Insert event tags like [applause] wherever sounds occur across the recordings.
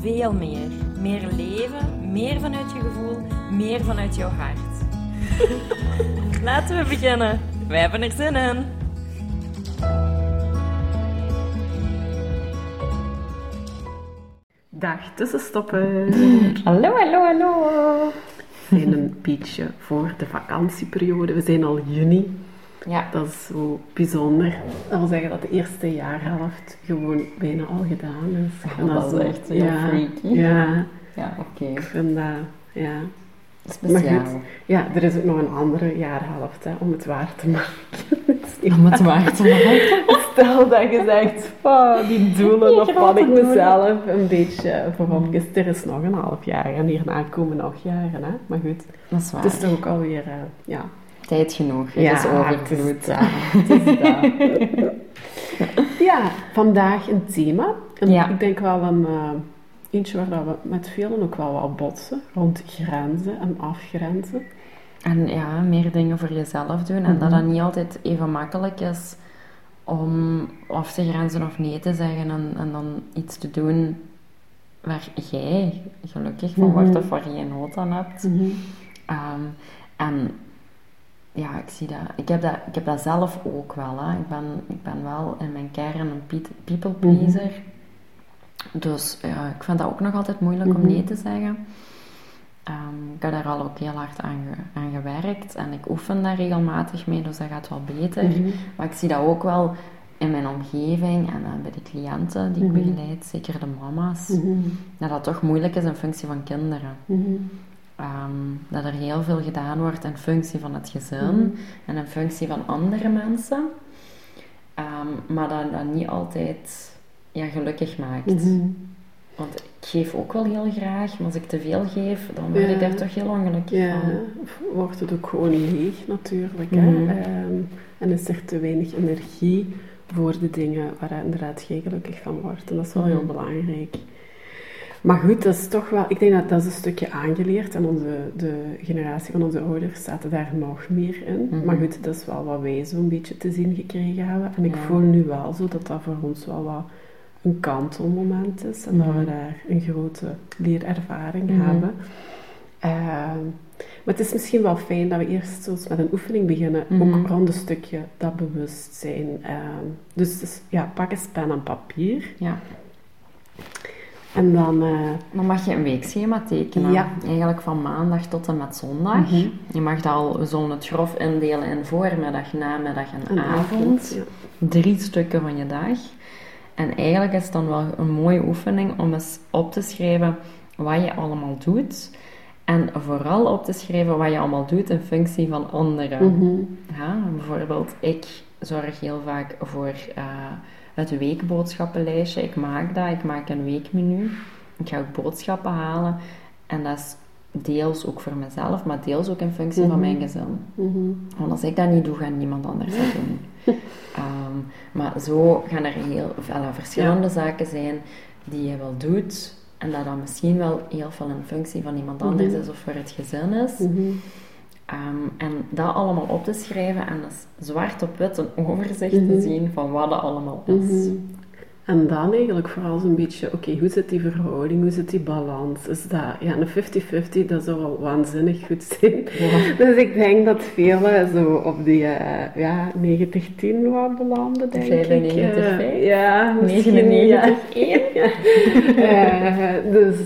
veel meer. Meer leven, meer vanuit je gevoel, meer vanuit jouw hart. [laughs] Laten we beginnen. Wij hebben er zin in. Dag tussenstoppen! Hallo, hallo, hallo. We zijn een beetje voor de vakantieperiode. We zijn al juni. Ja, Dat is zo bijzonder. Dat wil zeggen dat de eerste jaarhelft gewoon bijna al gedaan is. En dat is echt heel ja, freaky. Ja, Ja, oké. ik vind dat... Ja. Maar goed, ja, er is ook nog een andere jaarhelft hè, om het waar te maken. [laughs] Om het waar te maken. [laughs] Stel dat je zegt, oh, die doelen, [laughs] of grote ik mezelf een beetje voorop. Er is nog een half jaar en hierna komen nog jaren. Hè? Maar goed, Dat is waar. het is toch ook alweer, eh, ja. Tijd genoeg. Het Ja, is overvloed. het is dat. Het is dat. [laughs] ja, vandaag een thema. En Ja. ik denk wel een, eh, eentje waar dat we met velen ook wel wat botsen. Rond grenzen en afgrenzen. En ja, meer dingen voor jezelf doen. En dat dat niet altijd even makkelijk is om af te grenzen of nee te zeggen. En, en dan iets te doen waar jij gelukkig van wordt of waar je nood aan hebt. Ehm, en ja, ik zie dat. Ik heb dat, ik heb dat zelf ook wel. Hè. Ik, ben, ik ben wel in mijn kern een peop- people pleaser. Dus ja, ik vind dat ook nog altijd moeilijk om nee te zeggen. Ehm, ik heb daar al ook heel hard aan, ge- aan gewerkt en ik oefen daar regelmatig mee, dus dat gaat wel beter. Maar ik zie dat ook wel in mijn omgeving en eh, bij de cliënten die ik begeleid, zeker de mama's, dat dat toch moeilijk is in functie van kinderen. Ehm, dat er heel veel gedaan wordt in functie van het gezin en in functie van andere mensen, Ehm, maar dat dat niet altijd ja, gelukkig maakt. Want ik geef ook wel heel graag, maar als ik te veel geef, dan word Ja. ik daar toch heel ongelukkig Ja, van. of wordt het ook gewoon leeg natuurlijk. Hè? Mhm. Ehm, en is er te weinig energie voor de dingen waar inderdaad jij gelukkig van wordt. En dat is wel heel Mhm. belangrijk. Maar goed, dat is toch wel... Ik denk dat dat is een stukje aangeleerd. En onze, de generatie van onze ouders zaten daar nog meer in. Mhm. Maar goed, dat is wel wat wij zo'n beetje te zien gekregen hebben. En ik Ja. voel nu wel zo dat dat voor ons wel wat een kantelmoment is. En dat we Mhm. daar een grote leerervaring Mhm. hebben. Ehm, maar het is misschien wel fijn dat we eerst zo eens met een oefening beginnen, ook rond een stukje dat bewustzijn. Ehm, dus, dus ja, pak eens pen en papier Ja. En dan, eh, Dan mag je een weekschema tekenen. Ja. Eigenlijk van maandag tot en met zondag. Mhm. Je mag dat al zo het grof indelen in voormiddag, namiddag en een avond. ja. Drie stukken van je dag. En eigenlijk is het dan wel een mooie oefening om eens op te schrijven wat je allemaal doet. En vooral op te schrijven wat je allemaal doet in functie van anderen. Mhm. Ja, bijvoorbeeld, ik zorg heel vaak voor eh, het weekboodschappenlijstje. Ik maak dat, ik maak een weekmenu. Ik ga ook boodschappen halen. En dat is deels ook voor mezelf, maar deels ook in functie van mijn gezin. Mhm. Want als ik dat niet doe, gaat niemand anders dat doen. [laughs] Ehm, maar zo gaan er heel veel verschillende zaken zijn die je wel doet. En dat dan misschien wel heel veel in functie van iemand anders is of voor het gezin is. Mhm. Ehm, en dat allemaal op te schrijven en dus zwart op wit een overzicht Mhm. te zien van wat dat allemaal is. En dan eigenlijk vooral zo'n beetje, oké, hoe zit die verhouding, hoe zit die balans? Is dat, ja, een 50-50, dat zou wel waanzinnig goed zijn. Dus ik denk dat velen zo op die, eh, ja, 90-10 wat belanden, denk ik. 95, Eh, ja, misschien, 99, ja. [laughs] Eh, dus,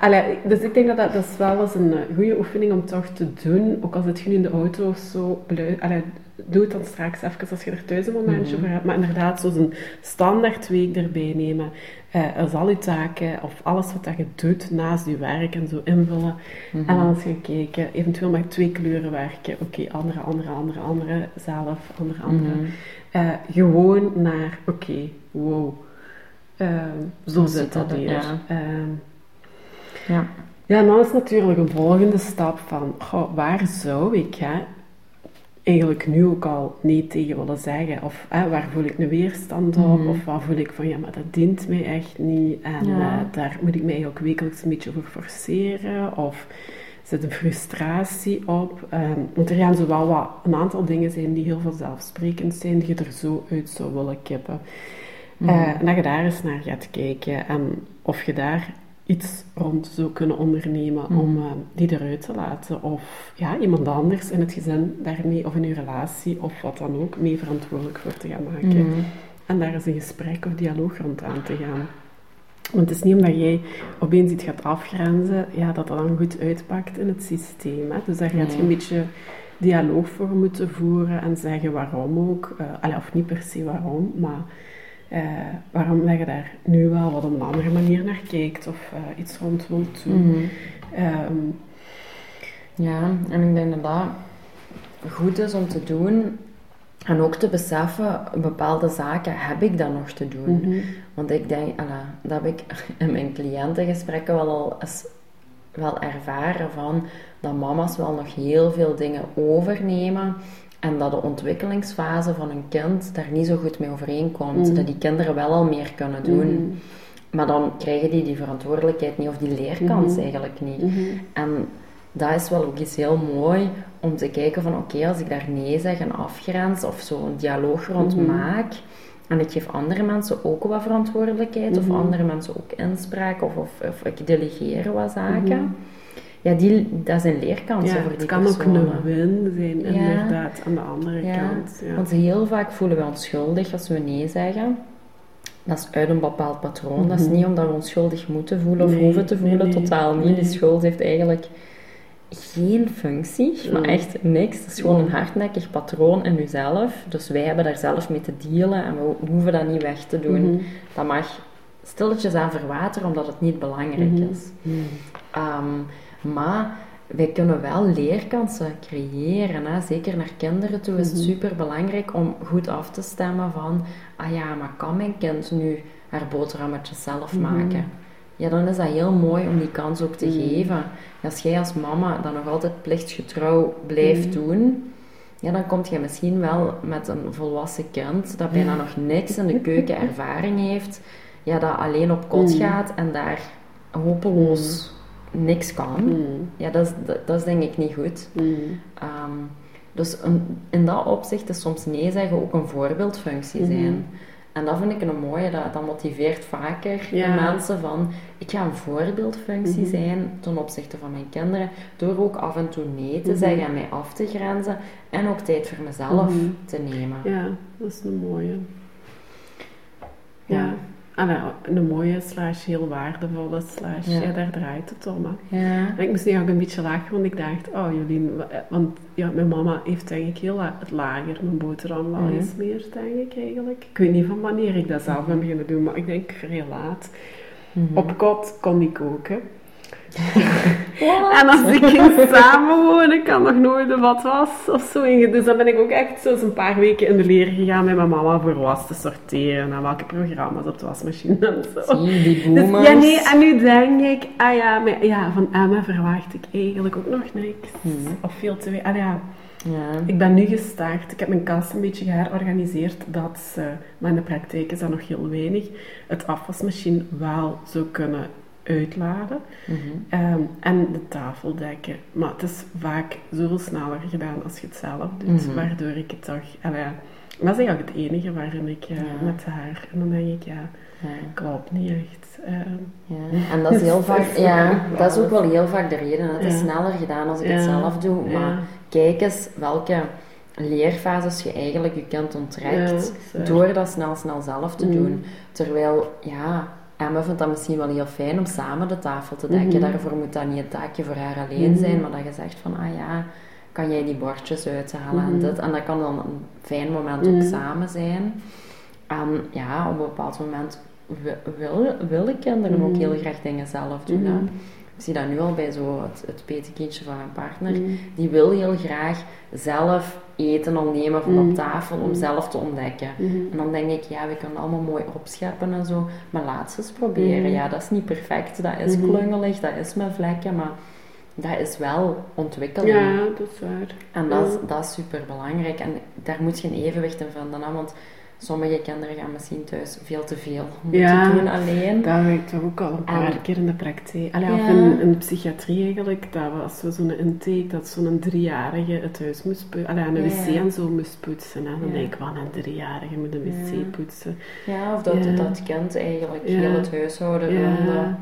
allee, dus ik denk dat, dat dat is wel eens een goede oefening om toch te doen. Ook al zit je nu in de auto of zo. Allee, doe het dan straks even als je er thuis een momentje voor hebt. Maar inderdaad, zo'n standaard week erbij nemen. Eh, er zal je taken of alles wat dat je doet naast je werk en zo invullen. En dan eens gaan kijken, eventueel met twee kleuren werken. Oké, andere, andere, andere, andere, zelf, andere, andere. Eh, gewoon naar, oké, wow. Ehm, zo zit dat hier. ja. Ja. Ja, en dan is natuurlijk een volgende stap van, goh, waar zou ik hè, eigenlijk nu ook al nee tegen willen zeggen? Of hè, waar voel ik een weerstand op? Mhm. Of waar voel ik van, ja, maar dat dient mij echt niet. En Ja. eh, daar moet ik mij ook wekelijks een beetje over forceren. Of zit een frustratie op. Ehm, want er gaan zo wel wat, een aantal dingen zijn die heel vanzelfsprekend zijn, die je er zo uit zou willen kippen. Mhm. Eh, en dat je daar eens naar gaat kijken en of je daar iets rond zou kunnen ondernemen Mhm. om eh, die eruit te laten. Of ja, iemand anders in het gezin daarmee, of in je relatie, of wat dan ook, mee verantwoordelijk voor te gaan maken. Mhm. En daar eens een gesprek of dialoog rond aan te gaan. Want het is niet omdat jij opeens iets gaat afgrenzen, ja, dat dat dan goed uitpakt in het systeem. Hè? Dus daar gaat je een beetje dialoog voor moeten voeren en zeggen waarom ook. allee, of niet per se waarom, maar eh, waarom dat je daar nu wel wat op een andere manier naar kijkt of eh, iets rond wilt doen. Mhm. Ehm, Ja, en ik denk dat dat goed is om te doen. En ook te beseffen, bepaalde zaken heb ik dan nog te doen. mhm, Want ik denk, ala, dat heb ik [laughs] in mijn cliëntengesprekken wel al eens wel ervaren van dat mama's wel nog heel veel dingen overnemen en dat de ontwikkelingsfase van een kind daar niet zo goed mee overeenkomt. Mhm. Dat die kinderen wel al meer kunnen doen, mhm, maar dan krijgen die die verantwoordelijkheid niet of die leerkans Mhm. eigenlijk niet. mhm, En dat is wel ook iets heel mooi om te kijken van oké, als ik daar nee zeg en afgrens of zo een dialoog rond maak en ik geef andere mensen ook wat verantwoordelijkheid of andere mensen ook inspraak of, of, of ik delegeer wat zaken. Ja, die, dat zijn leerkansen Ja, voor die het kan ook een win zijn, inderdaad, aan de andere kant. Ja. Want heel vaak voelen we ons schuldig als we nee zeggen. Dat is uit een bepaald patroon. Dat is Mhm. niet omdat we ons schuldig moeten voelen of Nee, hoeven te voelen. nee. Totaal niet. Die schuld heeft eigenlijk geen functie, maar echt niks. Het is gewoon een hardnekkig patroon in jezelf. Dus wij hebben daar zelf mee te dealen en we hoeven dat niet weg te doen. Mhm. Dat mag stilletjes aan verwateren omdat het niet belangrijk Mhm. is. Ehm, maar wij kunnen wel leerkansen creëren. Hè? Zeker naar kinderen toe is het Mhm. super belangrijk om goed af te stemmen van, ah ja, maar kan mijn kind nu haar boterhammetjes zelf Mhm. maken? Ja, dan is dat heel mooi om die kans ook te Mhm. geven. Als jij als mama dat nog altijd plichtgetrouw blijft doen, ja, dan kom je misschien wel met een volwassen kind dat bijna nog niks in de keuken [laughs] ervaring heeft, ja, dat alleen op kot gaat en daar hopeloos niks kan. Mhm. Ja, dat is, dat, dat is denk ik niet goed. Mhm. Ehm, dus een- in dat opzicht is soms nee zeggen ook een voorbeeldfunctie Mhm. zijn. En dat vind ik een mooie, dat, dat motiveert vaker de Ja. mensen van ik ga een voorbeeldfunctie zijn ten opzichte van mijn kinderen, door ook af en toe nee te zeggen en mij af te grenzen en ook tijd voor mezelf te nemen. Ja, dat is een mooie. Ja. Ja. Ah, nou, een mooie slash heel waardevolle slash. Ja. Ja. daar draait het om. Ja. En ik moest nu ook een beetje lachen, want ik dacht, oh Jolien, wa- want ja, mijn mama heeft denk ik heel la- het lager mijn boterham wel eens meer, denk ik eigenlijk. Ik weet niet van wanneer ik dat zelf ben beginnen doen, maar ik denk vrij laat. Mhm. Op kot kon ik koken. En als ik ging samenwonen, ik had nog nooit de wat was of zo. Dus dan ben ik ook echt zo eens een paar weken in de leer gegaan met mijn mama voor was te sorteren en welke programma's op de wasmachine en zo. Zie, die [laughs] Dus, ja, nee, en nu denk ik, ah ja, maar, ja, van Emma verwacht ik eigenlijk ook nog niks. Mhm. Of veel te weinig. Ah ja, Ja. ik ben nu gestart. Ik heb mijn kast een beetje geherorganiseerd dat ze, maar in de praktijk is dat nog heel weinig, het afwasmachine wel zou kunnen uitladen. Mhm. Ehm, en de tafel dekken. Maar het is vaak zoveel sneller gedaan als je het zelf doet, Mhm. waardoor ik het toch... allee, dat is eigenlijk het enige waarin ik eh, Ja. met haar... En dan denk ik, ja, Ja. klopt niet echt. Ehm, Ja, en dat is heel [laughs] vaak, ja, dat is ook wel heel vaak de reden. Het is sneller gedaan als ik het zelf doe, maar kijk eens welke leerfases je eigenlijk je onttrekt Ja, door dat snel, snel zelf te Mm. doen. Terwijl, ja, Emma vindt dat misschien wel heel fijn om samen de tafel te dekken. Mhm. Daarvoor moet dat niet een taakje voor haar alleen Mhm. zijn, maar dat je zegt van, ah ja, kan jij die bordjes uithalen en Mhm. dit. En dat kan dan een fijn moment ook samen zijn. En ja, op een bepaald moment wi- wil, willen kinderen ook heel graag dingen zelf doen. hè. Ik zie dat nu al bij zo het, het petekindje van mijn partner, die wil heel graag zelf eten al nemen van op tafel om Mm. zelf te ontdekken. Mhm. En dan denk ik, ja, we kunnen allemaal mooi opscheppen en zo, maar laat ze eens proberen. Mhm. Ja, dat is niet perfect, dat is Mhm. klungelig, dat is met vlekken, maar dat is wel ontwikkeling. Ja, dat is waar. En dat is, dat is super belangrijk. En daar moet je een evenwicht in vinden. Want sommige kinderen gaan misschien thuis veel te veel moeten Ja, doen alleen. Dat werkt toch ook al een paar En- keer in de praktijk. Allee, of in, in de psychiatrie eigenlijk, dat was zo zo'n intake dat zo'n driejarige het huis moest poetsen. Allee, aan de Ja, wc en zo moest poetsen. En dan denk ik, wat een driejarige moet een wc poetsen. Ja, of dat dat kind eigenlijk heel het huishouden Ja. runde.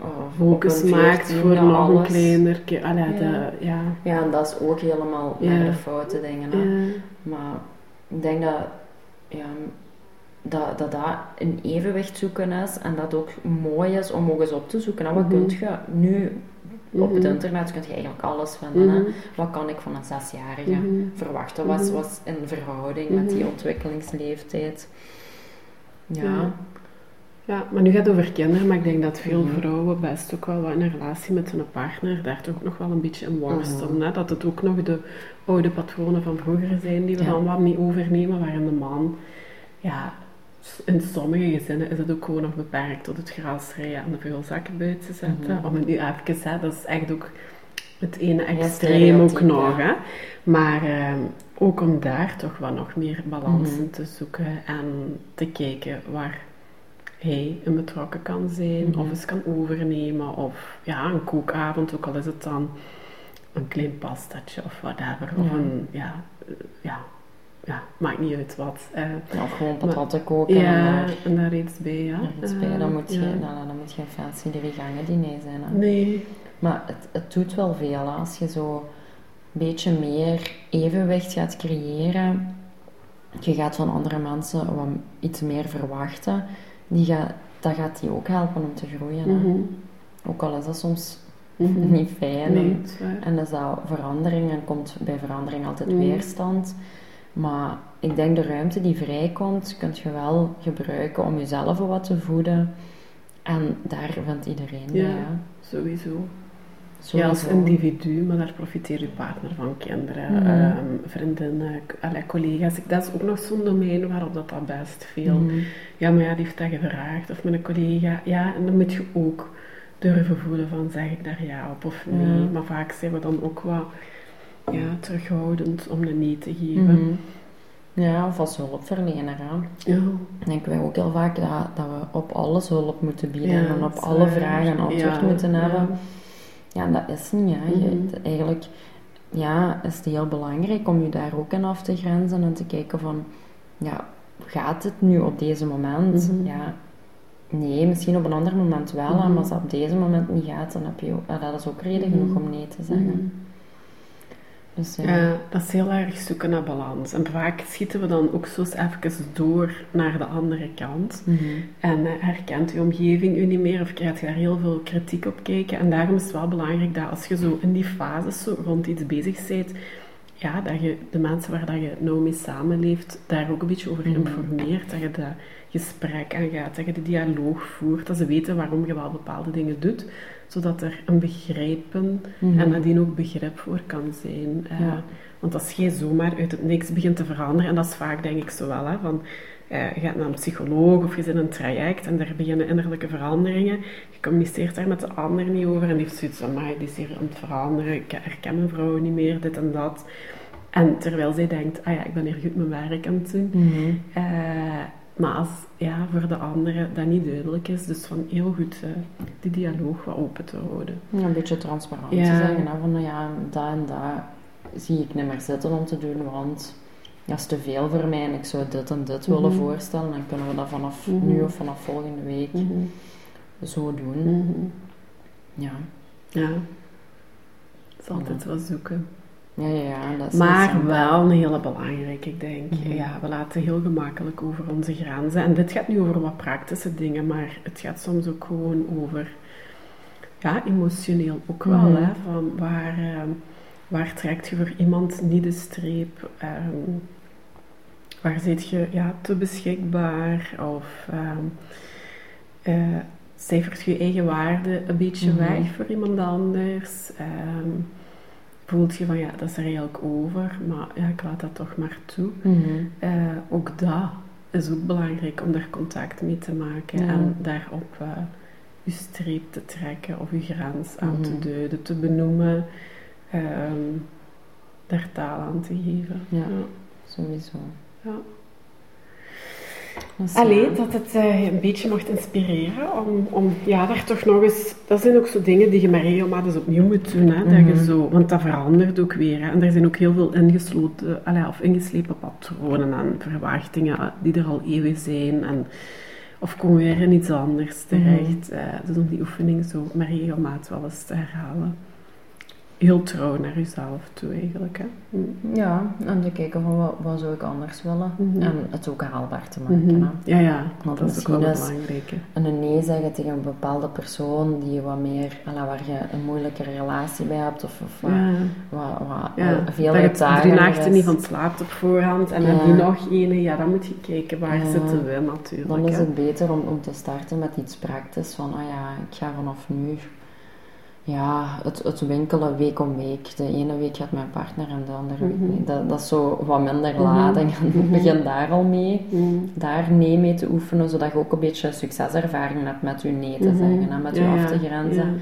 Of Focus maakt 14e voor nog een kleiner kind. Allee, Ja. de, ja. Ja, en dat is ook helemaal naar de foute dingen. Maar ik denk dat, ja, dat, dat dat een evenwicht zoeken is en dat ook mooi is om ook eens op te zoeken. En wat Mhm. kun je nu op het Mhm. internet kun je eigenlijk alles vinden. Mhm. Wat kan ik van een zesjarige verwachten? Wat was in verhouding met die ontwikkelingsleeftijd? Ja. Ja. Ja, maar nu gaat het over kinderen, maar ik denk dat veel Mhm. vrouwen best ook wel wat in een relatie met hun partner daar toch nog wel een beetje in worstelen. Mhm. hè. Dat het ook nog de oude patronen van vroeger zijn die we Ja. dan wat niet overnemen, waarin de man, ja, in sommige gezinnen is het ook gewoon nog beperkt tot het gras rijden en de vuilzakken buiten zetten. Mhm. Om het nu even, hè, dat is echt ook het ene extreem ook nog. Hè. Maar ehm, ook om daar toch wat nog meer balans Mhm. in te zoeken en te kijken waar hij een betrokken kan zijn, Mhm. of eens kan overnemen, of ja, een kookavond, ook al is het dan een klein pastatje of whatever, of Ja. een, ja, eh, ja, ja, maakt niet uit wat. eh. Of gewoon patatten koken en ja, daar en daar iets bij, ja. nog iets bij. Eh, Dan moet, je, ja. nou, dan moet je een fancy drie gangen diner zijn. Hè? Nee. Maar het, het doet wel veel als je zo een beetje meer evenwicht gaat creëren. Je gaat van andere mensen wat iets meer verwachten. Die gaat, dat gaat die ook helpen om te groeien. Mhm. Ook al is dat soms Mhm. niet fijn. Nee, En, dat is dat verandering en komt bij verandering altijd Mhm. weerstand. Maar ik denk de ruimte die vrijkomt, kun je wel gebruiken om jezelf wat te voeden. En daar vindt iedereen Ja. bij. Sowieso. Sowieso. Ja, als individu, maar daar profiteert je partner van, kinderen, Mhm. ehm, vriendinnen, k- allee, collega's. Dat is ook nog zo'n domein waarop dat, dat best veel... Mhm. Ja, maar ja, die heeft dat gevraagd, of met een collega. Ja, en dan moet je ook durven voelen van, zeg ik daar ja op of nee. Ja. Maar vaak zijn we dan ook wat ja, terughoudend om een nee te geven. Mhm. Ja, of als hulpverlener. Hè. Ja. Denken wij ook heel vaak dat, dat we op alles hulp moeten bieden Ja, en op alle vragen een antwoord moeten hebben. Ja. Ja, en dat is niet. Hè. Je- Mhm. eigenlijk ja, is het heel belangrijk om je daar ook in af te grenzen en te kijken van, ja, gaat het nu op deze moment? Mhm. Ja, nee, misschien op een ander moment wel, hè, Mhm. maar als dat op deze moment niet gaat, dan heb je ook, ja, dat is ook reden genoeg om nee te zeggen. Dus ja. Ja, dat is heel erg zoeken naar balans. En vaak schieten we dan ook zo eens even door naar de andere kant. Mhm. En eh, herkent je omgeving u niet meer of krijg je daar heel veel kritiek op kijken. En daarom is het wel belangrijk dat als je zo in die fases zo rond iets bezig bent, ja, dat je de mensen waar dat je nou mee samenleeft, daar ook een beetje over Mhm. informeert. Dat je dat gesprek aangaat, dat je de dialoog voert, dat ze weten waarom je wel bepaalde dingen doet, zodat er een begrijpen Mhm. en nadien ook begrip voor kan zijn. Eh, Ja. Want als jij zomaar uit het niks begint te veranderen, en dat is vaak denk ik zo wel, hè, van eh, je gaat naar een psycholoog of je zit in een traject en daar beginnen innerlijke veranderingen. Je communiceert daar met de ander niet over en die heeft zoiets van, maar die is hier aan het veranderen, ik herken mijn vrouw niet meer, dit en dat. En terwijl zij denkt, ah ja, ik ben hier goed mijn werk aan het doen. Mhm. Eh, maar als ja, voor de anderen dat niet duidelijk is, dus van heel goed eh, die dialoog wat open te houden. Ja, een beetje transparant Ja. te zeggen. Hè, van nou ja, dat en dat zie ik niet meer zitten om te doen, want dat is te veel voor mij en ik zou dit en dit willen Mhm. voorstellen. Dan kunnen we dat vanaf Mhm. nu of vanaf volgende week zo doen. Mhm. Ja. Ja, het is altijd wel zoeken. Ja, ja, ja. Dat is Maar wel een hele belangrijke, ik denk. Mhm. Ja, we laten heel gemakkelijk over onze grenzen. En dit gaat nu over wat praktische dingen, maar het gaat soms ook gewoon over, ja, emotioneel ook wel. Mhm. Hè, van waar, ehm, waar trekt je voor iemand niet de streep? Ehm, waar zit je ja, te beschikbaar? Of eh, cijfert je eigen waarde een beetje Mhm. weg voor iemand anders. Voelt je van ja, dat is er eigenlijk over, maar ja, ik laat dat toch maar toe. Mhm. Eh, ook dat is ook belangrijk om daar contact mee te maken Ja. en daarop eh, je streep te trekken of je grens aan te Mhm. duiden, te benoemen, ehm, daar taal aan te geven. Ja. Sowieso. Ja. Dus, Allee, ja. dat het eh, een beetje mocht inspireren om, om ja, daar toch nog eens... Dat zijn ook zo dingen die je maar regelmatig eens opnieuw moet doen. Hè, dat je Mhm. zo, want dat verandert ook weer. Hè, en er zijn ook heel veel ingesloten, allee, of ingeslepen patronen en verwachtingen eh, die er al eeuwen zijn. En, of komen weer in iets anders terecht. Mhm. eh, dus om die oefening zo maar regelmatig wel eens te herhalen. Heel trouw naar jezelf toe eigenlijk. Hè. Mm. Ja, en te kijken van wat, wat zou ik anders willen. Mhm. En het ook haalbaar te maken. Mhm. Ja, ja, Want dat is ook misschien wel. En een nee zeggen tegen een bepaalde persoon die wat meer, waar je een moeilijke relatie bij hebt of, of wat, Ja. wat, wat Ja, veel dat je drie nachten niet van slaapt op voorhand en dan Ja. die nog ene, ja, dan moet je kijken waar Ja. zitten we natuurlijk. Dan is hè. het beter om, om te starten met iets praktisch. Van, ah ja, ik ga vanaf nu ja, het, het winkelen week om week. De ene week gaat mijn partner en de andere week Mhm. niet. Dat, dat is zo wat minder Mhm. lading. [laughs] Mhm. Begin daar al mee. Mm. Daar nee mee te oefenen, zodat je ook een beetje succeservaring hebt met je nee te Mhm. zeggen en met je Ja, af te grenzen. ja.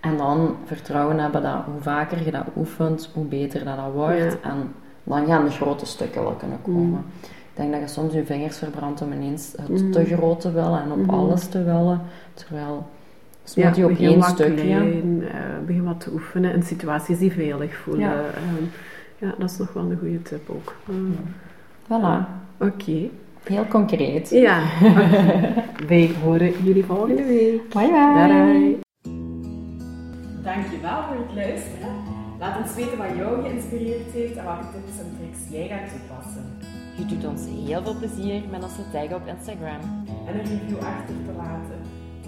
En dan vertrouwen hebben dat hoe vaker je dat oefent, hoe beter dat, dat wordt. Ja. En dan gaan de grote stukken wel kunnen komen. Mm. Ik denk dat je soms je vingers verbrandt om ineens het Mm. te groot te willen en op Mhm. alles te willen. Terwijl, dus Ja, moet je op begin één wat stukje. klein, eh, begin wat te oefenen in situaties die veilig voelen. Ja. Ehm, ja, dat is nog wel een goede tip ook. Mm. Voilà, Oké. heel concreet. Ja, [laughs] wij horen jullie volgende week. Bye bye. Bye. Dankjewel voor het luisteren. Laat ons weten wat jou geïnspireerd heeft en welke tips en tricks jij gaat toepassen. Je doet ons heel veel plezier met onze tag op Instagram. En een review achter te laten.